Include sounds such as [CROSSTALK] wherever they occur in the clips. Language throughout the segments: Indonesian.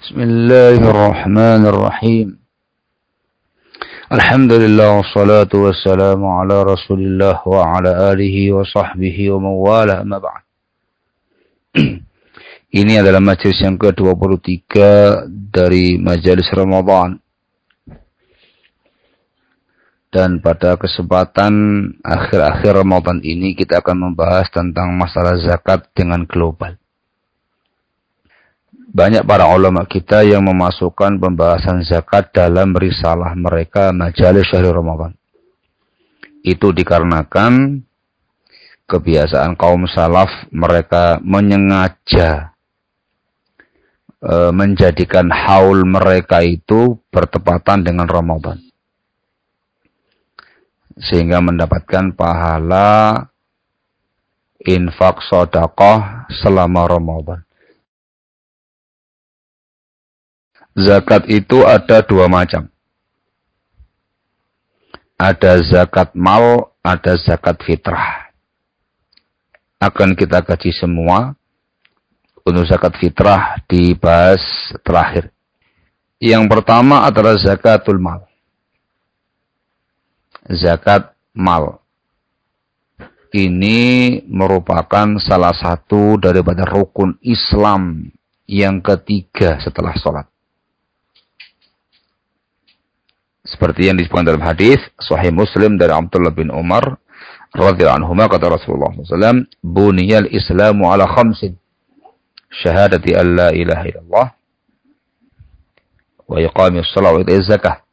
بسم الله الرحمن الرحيم الحمد لله والصلاة والسلام على رسول الله وعلى آله وصحبه ومن والاه أما بعد Ini adalah majelis yang ke-23 dari majelis Ramadan. Dan pada kesempatan akhir-akhir Ramadan ini kita akan membahas tentang masalah zakat dengan global banyak para ulama kita yang memasukkan pembahasan zakat dalam risalah mereka Majalis Syahri Ramadan. Itu dikarenakan kebiasaan kaum salaf mereka menyengaja e, menjadikan haul mereka itu bertepatan dengan Ramadan. Sehingga mendapatkan pahala infak sodakoh selama Ramadan. Zakat itu ada dua macam. Ada zakat mal, ada zakat fitrah. Akan kita kaji semua. Untuk zakat fitrah dibahas terakhir. Yang pertama adalah zakatul mal. Zakat mal. Ini merupakan salah satu daripada rukun Islam yang ketiga setelah sholat. Seperti yang disebutkan dalam hadis Sahih Muslim dari Abdullah bin Umar radhiyallahu anhu kata Rasulullah SAW, "Buniyal Islamu ala khamsin." Syahadati an la ilaha illallah wa iqamis shalah wa ita'iz zakah.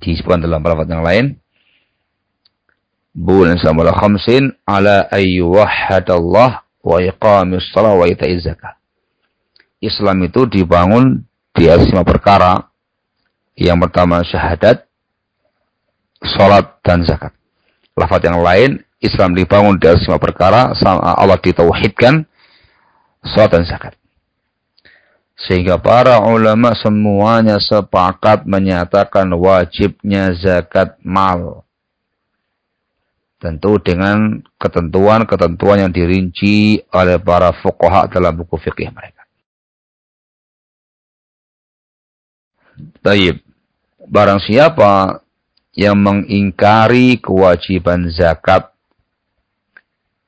Disebutkan dalam lafaz yang lain, Buniyal Islamu ala khamsin ala ayyuwahhadallah wa iqamis shalah wa ita'iz zakah. Islam itu dibangun di atas lima perkara yang pertama syahadat, sholat dan zakat. Lafaz yang lain, Islam dibangun dari semua perkara, Allah ditauhidkan, sholat dan zakat. Sehingga para ulama semuanya sepakat menyatakan wajibnya zakat mal. Tentu dengan ketentuan-ketentuan yang dirinci oleh para fuqaha dalam buku fikih mereka. Taib. Barang siapa yang mengingkari kewajiban zakat,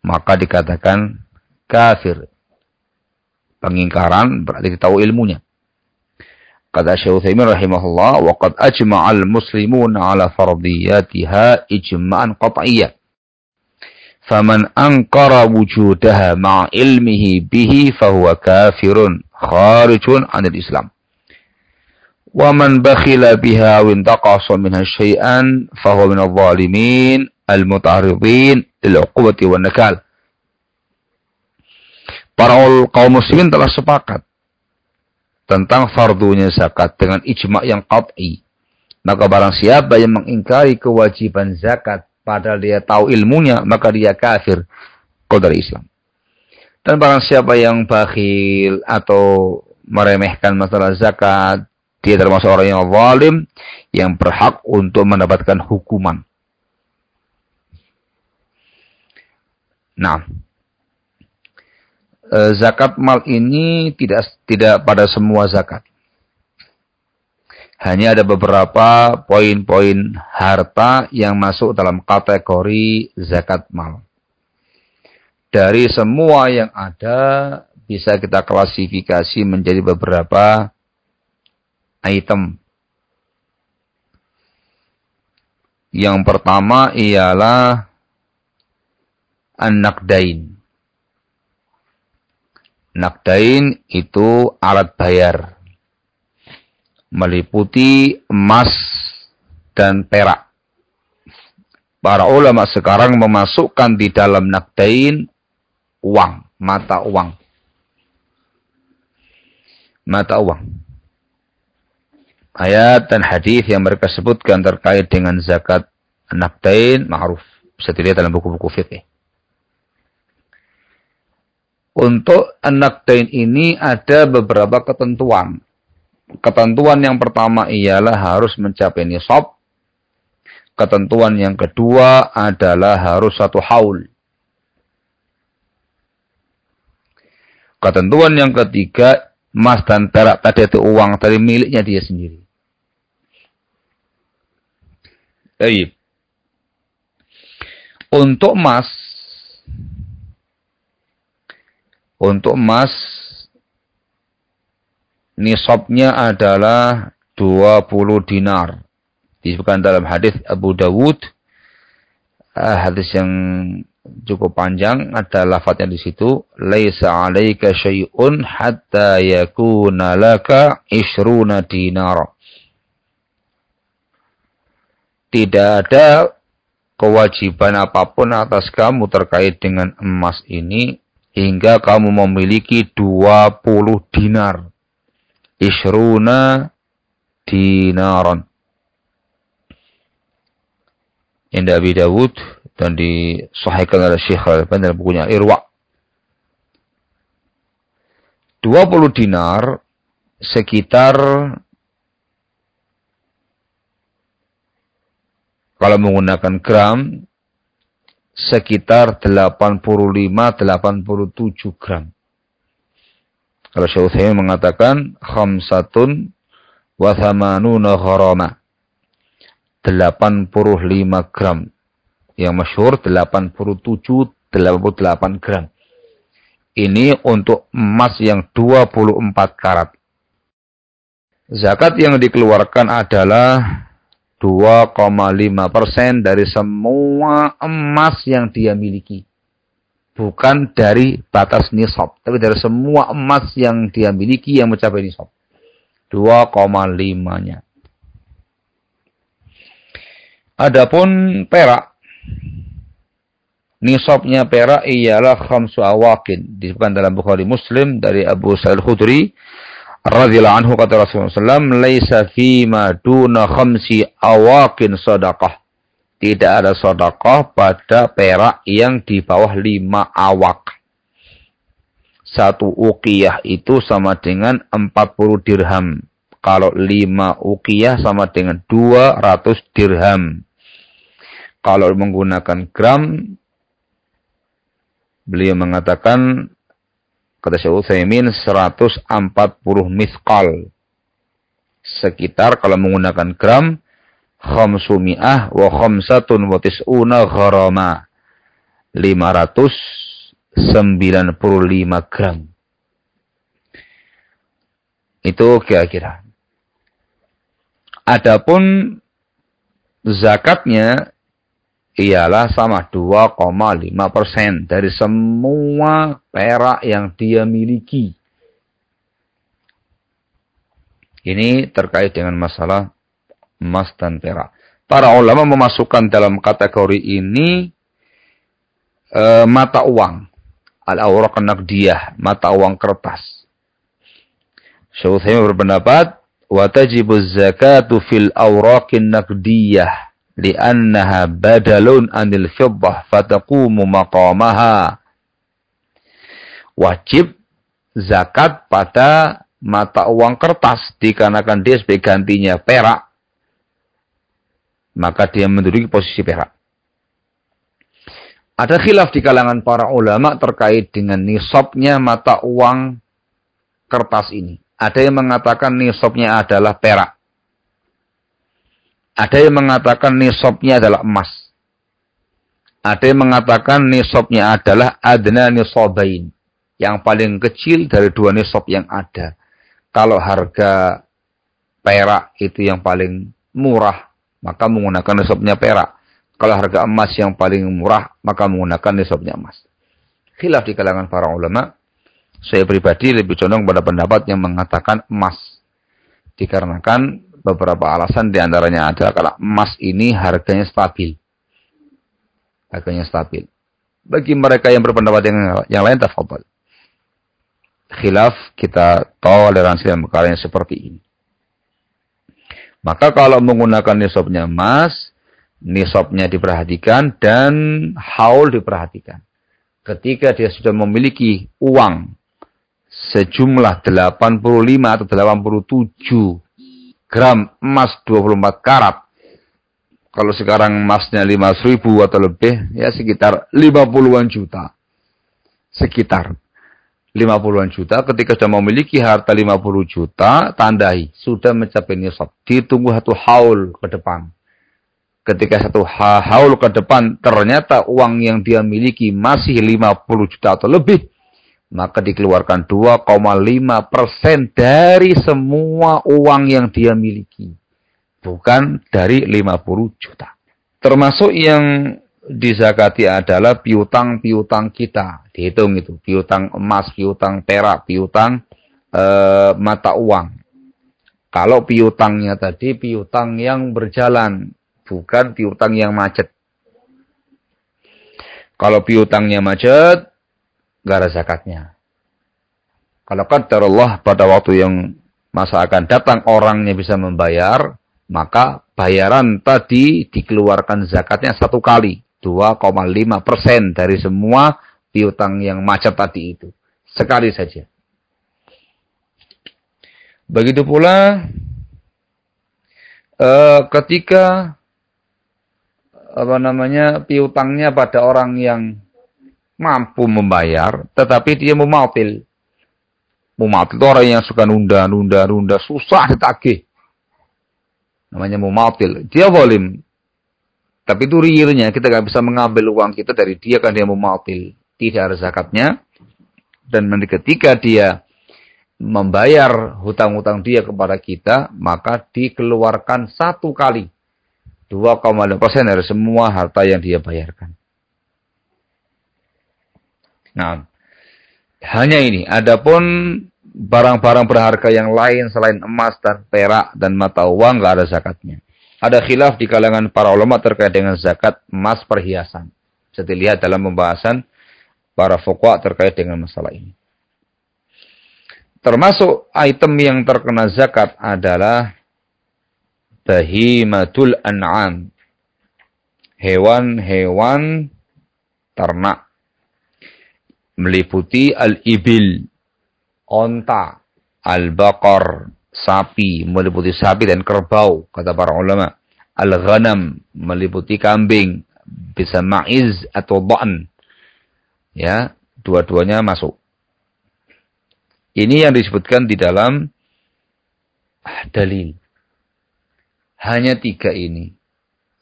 maka dikatakan kafir. Pengingkaran berarti tahu ilmunya. Kata Syekh Utsaimin rahimahullah, "Wa qad ajma'al muslimuna 'ala fardiyatiha ijma'an qat'iyyah." Faman ankara wujudaha ma'a ilmihi bihi fahuwa kafirun kharijun 'anil Islam. Wa man bakhila biha wa intaqasa minha syai'an fahuwa minadh zalimin al-muta'arridin lil 'uqubati wan nakal. Para kaum muslimin telah sepakat tentang fardunya zakat dengan ijma yang qat'i. Maka barang siapa yang mengingkari kewajiban zakat padahal dia tahu ilmunya, maka dia kafir kalau dari Islam. Dan barang siapa yang bakhil atau meremehkan masalah zakat, dia termasuk orang yang zalim yang berhak untuk mendapatkan hukuman. Nah, e, zakat mal ini tidak tidak pada semua zakat. Hanya ada beberapa poin-poin harta yang masuk dalam kategori zakat mal. Dari semua yang ada bisa kita klasifikasi menjadi beberapa item. Yang pertama ialah an-nakdain. Nakdain itu alat bayar. Meliputi emas dan perak. Para ulama sekarang memasukkan di dalam nakdain uang, mata uang. Mata uang ayat dan hadis yang mereka sebutkan terkait dengan zakat naktain ma'ruf. Bisa dilihat dalam buku-buku fikih. Untuk naktain ini ada beberapa ketentuan. Ketentuan yang pertama ialah harus mencapai nisab. Ketentuan yang kedua adalah harus satu haul. Ketentuan yang ketiga emas dan perak tadi itu uang dari miliknya dia sendiri. Baik. Untuk emas, untuk emas nisabnya adalah 20 dinar. Disebutkan dalam hadis Abu Dawud, uh, hadis yang cukup panjang ada lafadznya di situ laisa 'alaika syai'un hatta yakuna laka isruna dinar. Tidak ada kewajiban apa pun atas kamu terkait dengan emas ini hingga kamu memiliki 20 dinar. Isruna dinaron. Indah Abi Dawud dan disahihkan oleh Syekh Al-Albani dalam bukunya Irwa. 20 dinar sekitar Kalau menggunakan gram, sekitar 85-87 gram. Kalau Syekh Utsaimin mengatakan khamsatun wa thamanuna gharama. 85 gram. Yang masyhur 87 88 gram. Ini untuk emas yang 24 karat. Zakat yang dikeluarkan adalah 2,5 persen dari semua emas yang dia miliki. Bukan dari batas nisab, tapi dari semua emas yang dia miliki yang mencapai nisab. 2,5-nya. Adapun perak, nisabnya perak ialah khamsu awakin. Disebutkan dalam Bukhari Muslim dari Abu Sa'id Khudri radhiyallahu anhu kata Rasulullah SAW, "Laisa ma duna khamsi awakin sadaqah." Tidak ada sedekah pada perak yang di bawah lima awak. Satu ukiyah itu sama dengan 40 dirham. Kalau lima ukiyah sama dengan 200 dirham. Kalau menggunakan gram, beliau mengatakan Kata Syekh Utsaimin 140 miskal. Sekitar kalau menggunakan gram khamsumi'ah wa khamsatun wa tis'una gharama. 595 gram. Itu kira-kira. Adapun zakatnya ialah sama 2,5 persen dari semua perak yang dia miliki. Ini terkait dengan masalah emas dan perak. Para ulama memasukkan dalam kategori ini e, mata uang. Al-awraq naqdiyah, mata uang kertas. Syaikhul berpendapat, wa tajibu zakatu fil awraqin naqdiyah li'annaha badalun anil fiddah fataqumu maqamaha. Wajib zakat pada mata uang kertas dikarenakan dia sebagai gantinya perak maka dia menduduki posisi perak. Ada khilaf di kalangan para ulama terkait dengan nisabnya mata uang kertas ini. Ada yang mengatakan nisabnya adalah perak. Ada yang mengatakan nisabnya adalah emas. Ada yang mengatakan nisabnya adalah adna nisabain. Yang paling kecil dari dua nisab yang ada. Kalau harga perak itu yang paling murah, maka menggunakan nisabnya perak. Kalau harga emas yang paling murah, maka menggunakan nisabnya emas. Khilaf di kalangan para ulama. Saya pribadi lebih condong pada pendapat yang mengatakan emas. Dikarenakan beberapa alasan di antaranya adalah kalau emas ini harganya stabil. Harganya stabil. Bagi mereka yang berpendapat yang, yang lain, tafadhol. Khilaf kita toleransi dalam perkara yang seperti ini. Maka kalau menggunakan nisabnya emas, nisabnya diperhatikan dan haul diperhatikan. Ketika dia sudah memiliki uang sejumlah 85 atau 87 gram emas 24 karat. Kalau sekarang emasnya 500 ribu atau lebih, ya sekitar 50-an juta. Sekitar. 50-an juta, ketika sudah memiliki harta 50 juta, tandai, sudah mencapai nisab. Ditunggu satu haul ke depan. Ketika satu haul ke depan, ternyata uang yang dia miliki masih 50 juta atau lebih, maka dikeluarkan 2,5 persen dari semua uang yang dia miliki. Bukan dari 50 juta. Termasuk yang dizakati adalah piutang-piutang kita. Dihitung itu. Piutang emas, piutang perak, piutang e, mata uang. Kalau piutangnya tadi piutang yang berjalan. Bukan piutang yang macet. Kalau piutangnya macet, gak ada zakatnya. Kalau kata Allah pada waktu yang masa akan datang orangnya bisa membayar, maka bayaran tadi dikeluarkan zakatnya satu kali. 2,5 persen dari semua piutang yang macet tadi itu. Sekali saja. Begitu pula eh, ketika apa namanya piutangnya pada orang yang mampu membayar, tetapi dia mematil. Mematil itu orang yang suka nunda, nunda, nunda, susah ditagih. Namanya mematil. Dia volim. Tapi itu realnya kita nggak bisa mengambil uang kita dari dia kan dia mematil. Tidak ada zakatnya. Dan ketika dia membayar hutang-hutang dia kepada kita, maka dikeluarkan satu kali 2,5 persen dari semua harta yang dia bayarkan. Nah, hanya ini. Adapun barang-barang berharga yang lain selain emas dan perak dan mata uang nggak ada zakatnya. Ada khilaf di kalangan para ulama terkait dengan zakat emas perhiasan. Bisa dilihat dalam pembahasan para fokwa terkait dengan masalah ini. Termasuk item yang terkena zakat adalah bahimatul an'am. Hewan-hewan ternak. Meliputi al-ibil, onta, al-bakar, sapi, meliputi sapi dan kerbau, kata para ulama. Al-ghanam, meliputi kambing, bisa ma'iz atau ba'n. Ya, dua-duanya masuk. Ini yang disebutkan di dalam dalil. Hanya tiga ini.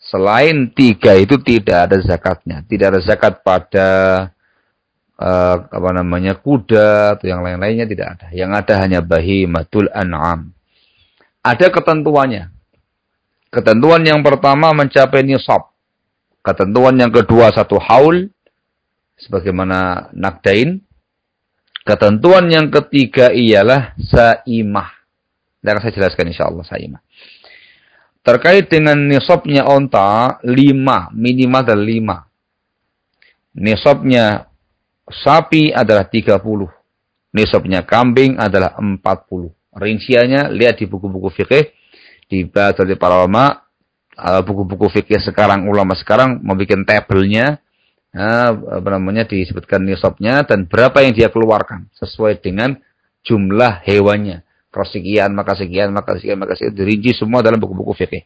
Selain tiga itu tidak ada zakatnya. Tidak ada zakat pada uh, apa namanya kuda atau yang lain-lainnya tidak ada. Yang ada hanya bahimatul an'am. Ada ketentuannya. Ketentuan yang pertama mencapai nisab. Ketentuan yang kedua satu haul sebagaimana nakdain. Ketentuan yang ketiga ialah saimah. Dan saya jelaskan insya Allah saimah. Terkait dengan nisabnya onta, lima, minimal dan lima. Nisabnya sapi adalah 30. Nisabnya kambing adalah 40. Rinciannya lihat di buku-buku fikih dibahas oleh para ulama eh, buku-buku fikih sekarang ulama sekarang membuat tabelnya eh, apa namanya disebutkan nisabnya dan berapa yang dia keluarkan sesuai dengan jumlah hewannya. Sekian, maka sekian, maka sekian, maka sekian. Dirinci semua dalam buku-buku fikih.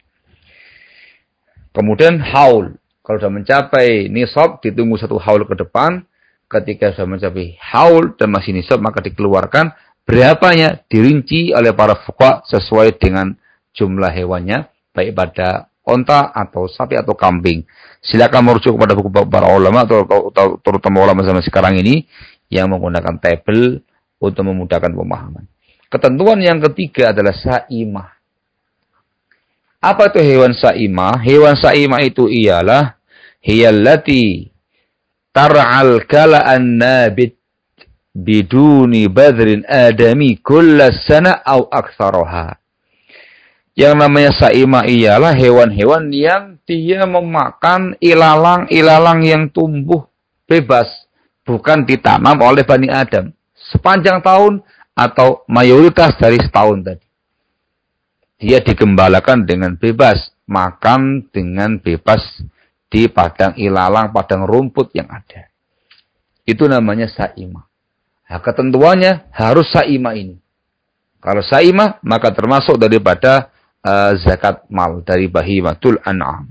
Kemudian haul. Kalau sudah mencapai nisab, ditunggu satu haul ke depan ketika sudah mencapai haul dan masih nisab maka dikeluarkan berapanya dirinci oleh para fuqaha sesuai dengan jumlah hewannya baik pada onta atau sapi atau kambing. Silakan merujuk kepada buku para ulama atau, terutama ulama zaman sekarang ini yang menggunakan tabel untuk memudahkan pemahaman. Ketentuan yang ketiga adalah saimah. Apa itu hewan saimah? Hewan saimah itu ialah hiyallati tar'al kala'an nabit biduni badrin adami kulla sana au aktsaroha. Yang namanya saima ialah hewan-hewan yang dia memakan ilalang-ilalang yang tumbuh bebas. Bukan ditanam oleh Bani Adam. Sepanjang tahun atau mayoritas dari setahun tadi. Dia digembalakan dengan bebas. Makan dengan bebas di padang ilalang, padang rumput yang ada. Itu namanya sa'imah. Nah, ketentuannya harus sa'imah ini. Kalau sa'imah, maka termasuk daripada uh, zakat mal, dari bahimatul an'am.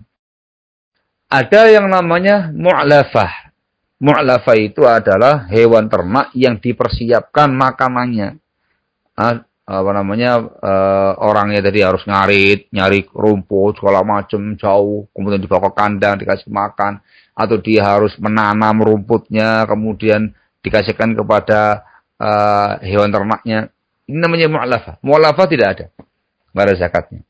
Ada yang namanya mu'lafah. Mu'lafa itu adalah hewan ternak yang dipersiapkan makanannya. Ah, apa namanya uh, orangnya tadi harus ngarit, nyari rumput segala macam jauh, kemudian dibawa ke kandang dikasih makan, atau dia harus menanam rumputnya, kemudian dikasihkan kepada uh, hewan ternaknya. Ini namanya mu'lafa. Mu'lafa tidak ada, nggak ada zakatnya.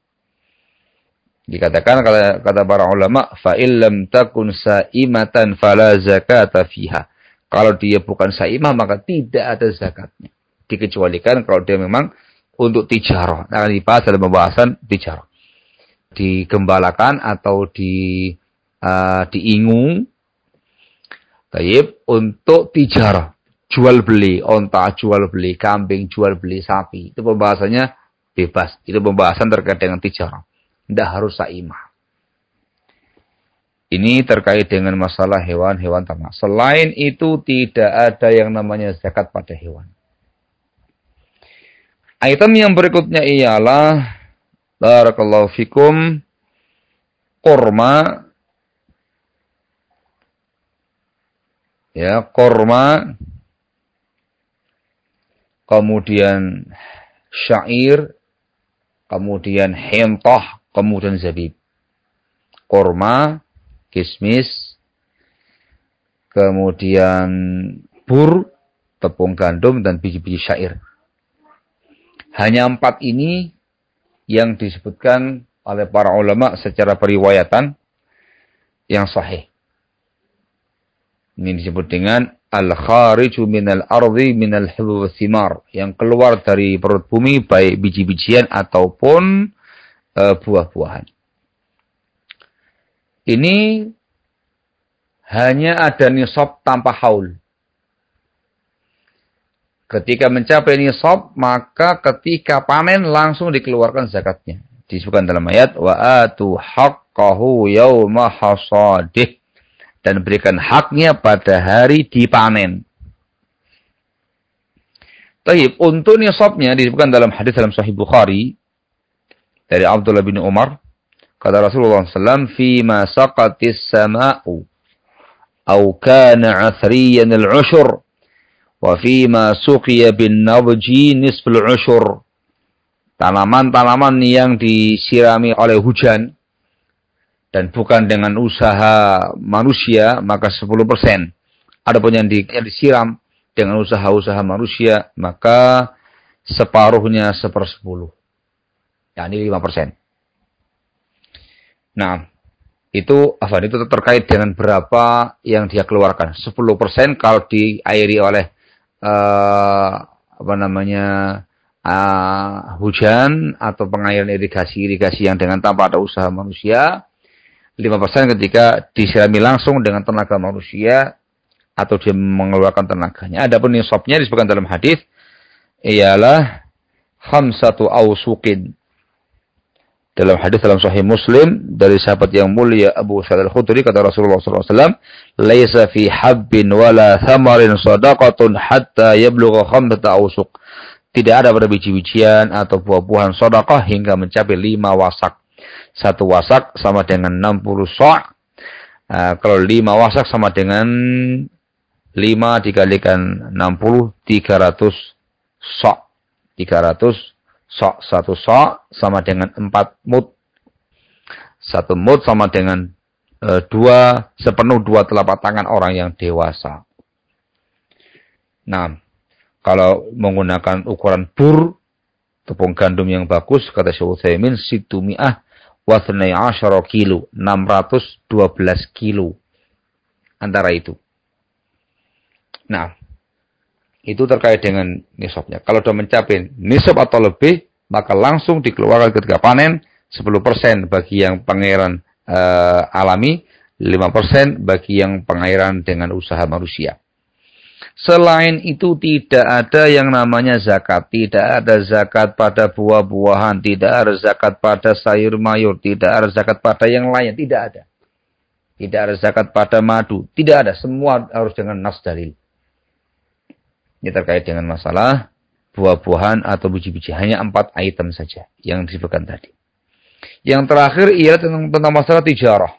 Dikatakan kata, kata para ulama, fa'illam takun sa'imatan fala zakata fiha. Kalau dia bukan sa'imah maka tidak ada zakatnya. Dikecualikan kalau dia memang untuk tijarah. Akan dibahas dalam pembahasan tijarah. Digembalakan atau di uh, diingung. Taib untuk tijarah. Jual beli, onta jual beli, kambing jual beli, sapi. Itu pembahasannya bebas. Itu pembahasan terkait dengan tijarah. Tidak harus saimah. Ini terkait dengan masalah hewan-hewan ternak. Selain itu tidak ada yang namanya zakat pada hewan. Item yang berikutnya ialah Barakallahu fikum korma. Ya korma. Kemudian syair. Kemudian hentah kemudian zabib. Korma, kismis, kemudian bur, tepung gandum, dan biji-biji syair. Hanya empat ini yang disebutkan oleh para ulama secara periwayatan yang sahih. Ini disebut dengan al-khariju minal ardi minal hibub thimar. Yang keluar dari perut bumi baik biji-bijian ataupun uh, buah-buahan. Ini hanya ada nisab tanpa haul. Ketika mencapai nisab, maka ketika panen langsung dikeluarkan zakatnya. Disebutkan dalam ayat, wa atu haqqahu yawma hasadih. Dan berikan haknya pada hari dipanen. Taib, untuk nisabnya disebutkan dalam hadis dalam Sahih Bukhari dari Abdullah bin Umar kata Rasulullah SAW ma saqatis sama'u aw kana 'athriyan al-'ushur wa ma suqiya bin nabji nisful 'ushur tanaman-tanaman yang disirami oleh hujan dan bukan dengan usaha manusia maka 10%. Adapun yang, di, yang disiram dengan usaha-usaha manusia maka separuhnya sepersepuluh yakni 5%. Nah, itu apa itu terkait dengan berapa yang dia keluarkan. 10% kalau diairi oleh uh, apa namanya uh, hujan atau pengairan irigasi-irigasi yang dengan tanpa ada usaha manusia. 5% ketika disirami langsung dengan tenaga manusia atau dia mengeluarkan tenaganya. Adapun nisabnya disebutkan dalam hadis ialah khamsatu awsuqin dalam hadis dalam Sahih Muslim dari sahabat yang mulia Abu Sa'id Al-Khudri kata Rasulullah SAW, "Laisa fi habbin wala thamarin sadaqatun hatta yablugha khamsata awsuq." Tidak ada pada biji-bijian atau buah-buahan sedekah hingga mencapai lima wasak. Satu wasak sama dengan 60 sok. Nah, kalau lima wasak sama dengan lima dikalikan 60, 300 sok. 300 sok satu sok sama dengan empat mut. Satu mut sama dengan e, dua sepenuh dua telapak tangan orang yang dewasa. Nah, kalau menggunakan ukuran bur, tepung gandum yang bagus, kata Syekh Utsaimin, situmi'ah wasnai asyara kilo, 612 kilo. Antara itu. Nah, itu terkait dengan nisabnya. Kalau sudah mencapai nisab atau lebih, maka langsung dikeluarkan ketika panen 10% bagi yang pengairan e, alami, 5% bagi yang pengairan dengan usaha manusia. Selain itu tidak ada yang namanya zakat. Tidak ada zakat pada buah-buahan. Tidak ada zakat pada sayur mayur. Tidak ada zakat pada yang lain. Tidak ada. Tidak ada zakat pada madu. Tidak ada. Semua harus dengan nas dalil. Ini terkait dengan masalah buah-buahan atau biji-biji. Hanya empat item saja yang disebutkan tadi. Yang terakhir ialah tentang, tentang masalah tijarah.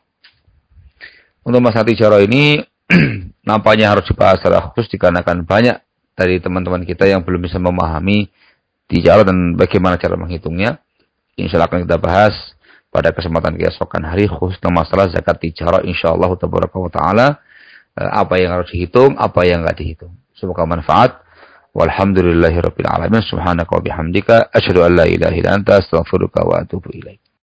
Untuk masalah tijarah ini [CLEARS THROAT] nampaknya harus dibahas secara khusus dikarenakan banyak dari teman-teman kita yang belum bisa memahami tijarah dan bagaimana cara menghitungnya. Insya Allah akan kita bahas pada kesempatan keesokan hari khusus tentang masalah zakat tijarah insyaallah taala eh, apa yang harus dihitung, apa yang enggak dihitung. سبق منفعات والحمد لله رب العالمين سبحانك وبحمدك أشهد أن لا إله إلا أنت أستغفرك وأتوب إليك